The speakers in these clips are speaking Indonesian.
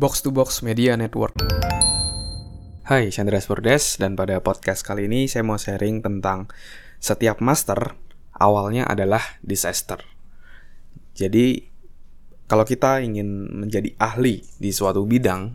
Box to Box Media Network. Hai, Chandra Spurdes dan pada podcast kali ini saya mau sharing tentang setiap master awalnya adalah disaster. Jadi kalau kita ingin menjadi ahli di suatu bidang,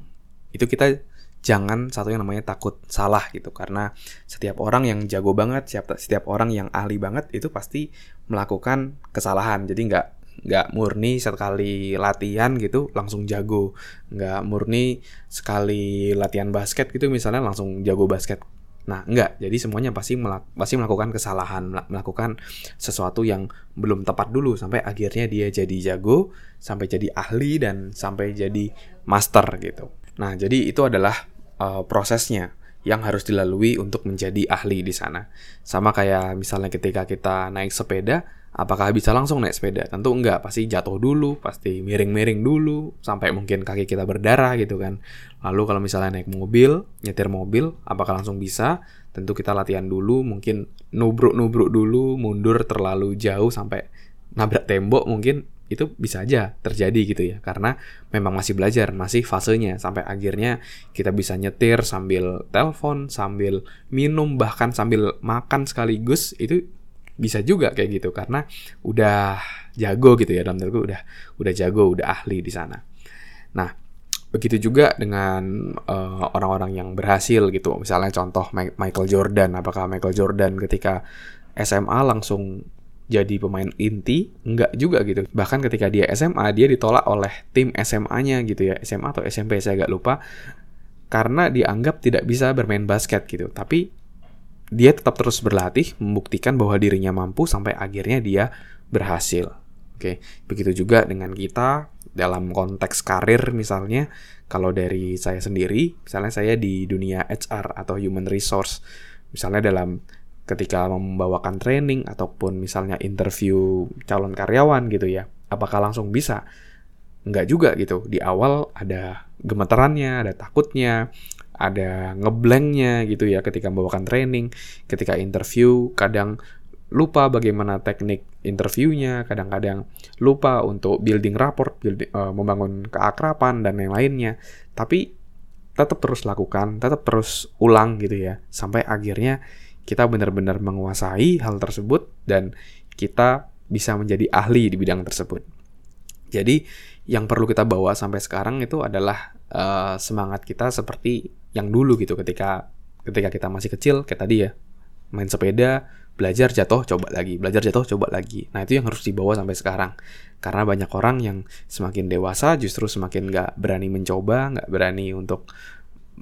itu kita jangan satu yang namanya takut salah gitu karena setiap orang yang jago banget, setiap setiap orang yang ahli banget itu pasti melakukan kesalahan. Jadi nggak nggak murni sekali latihan gitu langsung jago. Nggak murni sekali latihan basket gitu misalnya langsung jago basket. Nah enggak jadi semuanya pasti melak pasti melakukan kesalahan melakukan sesuatu yang belum tepat dulu sampai akhirnya dia jadi jago sampai jadi ahli dan sampai jadi master gitu. Nah jadi itu adalah uh, prosesnya yang harus dilalui untuk menjadi ahli di sana. Sama kayak misalnya ketika kita naik sepeda, apakah bisa langsung naik sepeda? Tentu enggak, pasti jatuh dulu, pasti miring-miring dulu, sampai mungkin kaki kita berdarah gitu kan. Lalu kalau misalnya naik mobil, nyetir mobil, apakah langsung bisa? Tentu kita latihan dulu, mungkin nubruk-nubruk dulu, mundur terlalu jauh sampai nabrak tembok mungkin itu bisa aja terjadi gitu ya karena memang masih belajar masih fasenya sampai akhirnya kita bisa nyetir sambil telepon sambil minum bahkan sambil makan sekaligus itu bisa juga kayak gitu karena udah jago gitu ya dalam terku udah udah jago udah ahli di sana. Nah begitu juga dengan eh, orang-orang uh, yang berhasil gitu. Misalnya contoh Michael Jordan. Apakah Michael Jordan ketika SMA langsung jadi pemain inti? Enggak juga gitu. Bahkan ketika dia SMA dia ditolak oleh tim SMA-nya gitu ya. SMA atau SMP saya agak lupa. Karena dianggap tidak bisa bermain basket gitu. Tapi dia tetap terus berlatih membuktikan bahwa dirinya mampu sampai akhirnya dia berhasil. Oke begitu juga dengan kita dalam konteks karir misalnya. Kalau dari saya sendiri misalnya saya di dunia HR atau human resource misalnya dalam ketika membawakan training ataupun misalnya interview calon karyawan gitu ya apakah langsung bisa? Enggak juga gitu. Di awal ada gemeterannya ada takutnya ada ngeblanknya gitu ya ketika membawakan training ketika interview kadang lupa bagaimana teknik interviewnya kadang-kadang lupa untuk building rapport building, uh, membangun keakraban dan yang lainnya tapi tetap terus lakukan tetap terus ulang gitu ya sampai akhirnya kita benar-benar menguasai hal tersebut dan kita bisa menjadi ahli di bidang tersebut. Jadi yang perlu kita bawa sampai sekarang itu adalah uh, semangat kita seperti yang dulu gitu ketika ketika kita masih kecil kayak tadi ya main sepeda belajar jatuh coba lagi belajar jatuh coba lagi nah itu yang harus dibawa sampai sekarang karena banyak orang yang semakin dewasa justru semakin nggak berani mencoba nggak berani untuk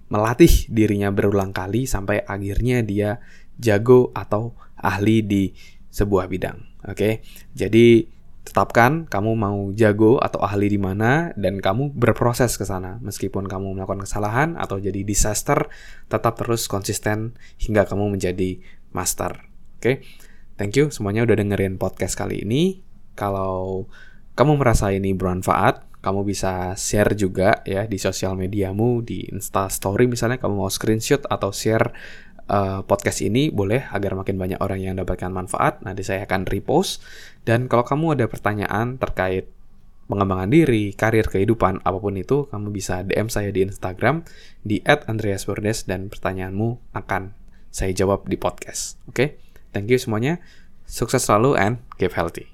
melatih dirinya berulang kali sampai akhirnya dia jago atau ahli di sebuah bidang. Oke, okay? jadi tetapkan kamu mau jago atau ahli di mana dan kamu berproses ke sana. Meskipun kamu melakukan kesalahan atau jadi disaster, tetap terus konsisten hingga kamu menjadi master. Oke, okay? thank you semuanya udah dengerin podcast kali ini. Kalau kamu merasa ini bermanfaat, kamu bisa share juga ya di sosial mediamu, di Insta Story misalnya kamu mau screenshot atau share uh, podcast ini boleh agar makin banyak orang yang mendapatkan manfaat. Nanti saya akan repost. Dan kalau kamu ada pertanyaan terkait pengembangan diri, karir, kehidupan, apa pun itu, kamu bisa DM saya di Instagram di @andreasbordes dan pertanyaanmu akan saya jawab di podcast. Oke, okay? thank you semuanya. Sukses selalu and keep healthy.